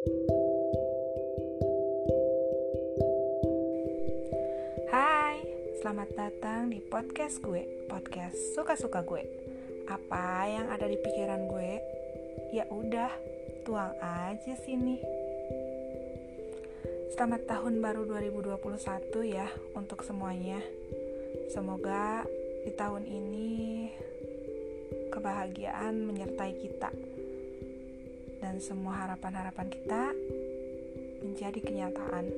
Hai, selamat datang di podcast gue, podcast suka-suka gue. Apa yang ada di pikiran gue? Ya udah, tuang aja sini. Selamat tahun baru 2021 ya untuk semuanya. Semoga di tahun ini kebahagiaan menyertai kita semua harapan-harapan kita menjadi kenyataan.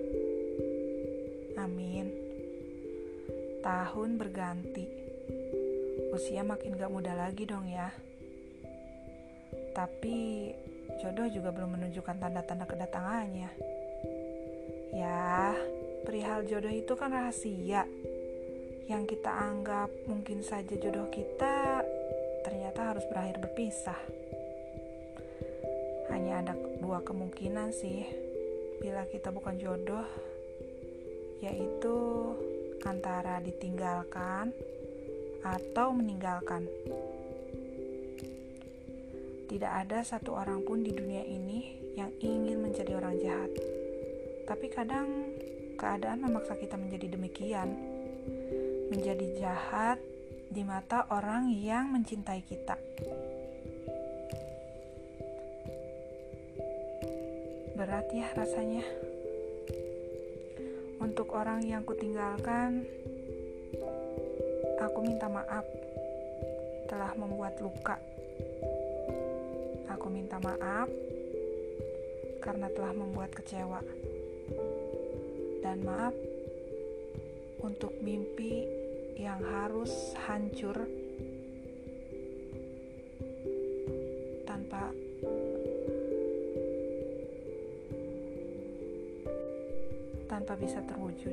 Amin. Tahun berganti, usia makin gak muda lagi dong ya. Tapi jodoh juga belum menunjukkan tanda-tanda kedatangannya. Ya, perihal jodoh itu kan rahasia. Yang kita anggap mungkin saja jodoh kita ternyata harus berakhir berpisah. Hanya ada dua kemungkinan sih bila kita bukan jodoh, yaitu antara ditinggalkan atau meninggalkan. Tidak ada satu orang pun di dunia ini yang ingin menjadi orang jahat. Tapi kadang keadaan memaksa kita menjadi demikian. Menjadi jahat di mata orang yang mencintai kita. Berat ya rasanya. Untuk orang yang kutinggalkan, aku minta maaf telah membuat luka. Aku minta maaf karena telah membuat kecewa. Dan maaf untuk mimpi yang harus hancur tanpa tanpa bisa terwujud.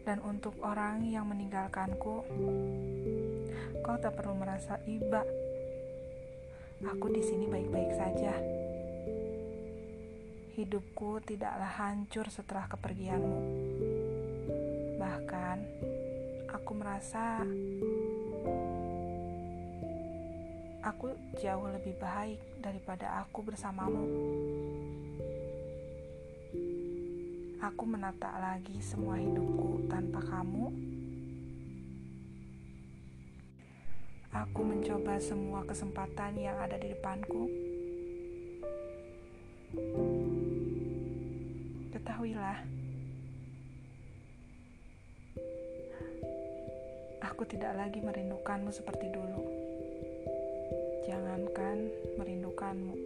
Dan untuk orang yang meninggalkanku, kau tak perlu merasa iba. Aku di sini baik-baik saja. Hidupku tidaklah hancur setelah kepergianmu. Bahkan, aku merasa aku jauh lebih baik daripada aku bersamamu. Aku menata lagi semua hidupku tanpa kamu. Aku mencoba semua kesempatan yang ada di depanku. Ketahuilah, aku tidak lagi merindukanmu seperti dulu. Jangankan merindukanmu,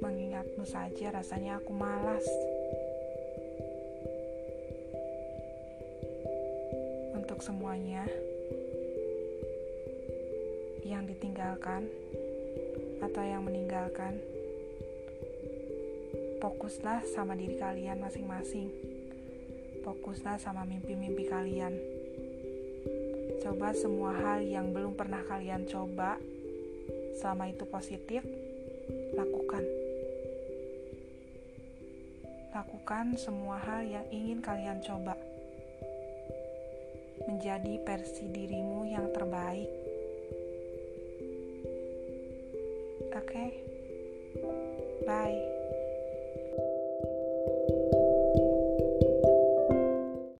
mengingatmu saja rasanya aku malas. Untuk semuanya yang ditinggalkan atau yang meninggalkan. Fokuslah sama diri kalian masing-masing. Fokuslah sama mimpi-mimpi kalian. Coba semua hal yang belum pernah kalian coba, selama itu positif, lakukan. Lakukan semua hal yang ingin kalian coba menjadi versi dirimu yang terbaik. Oke, okay? bye.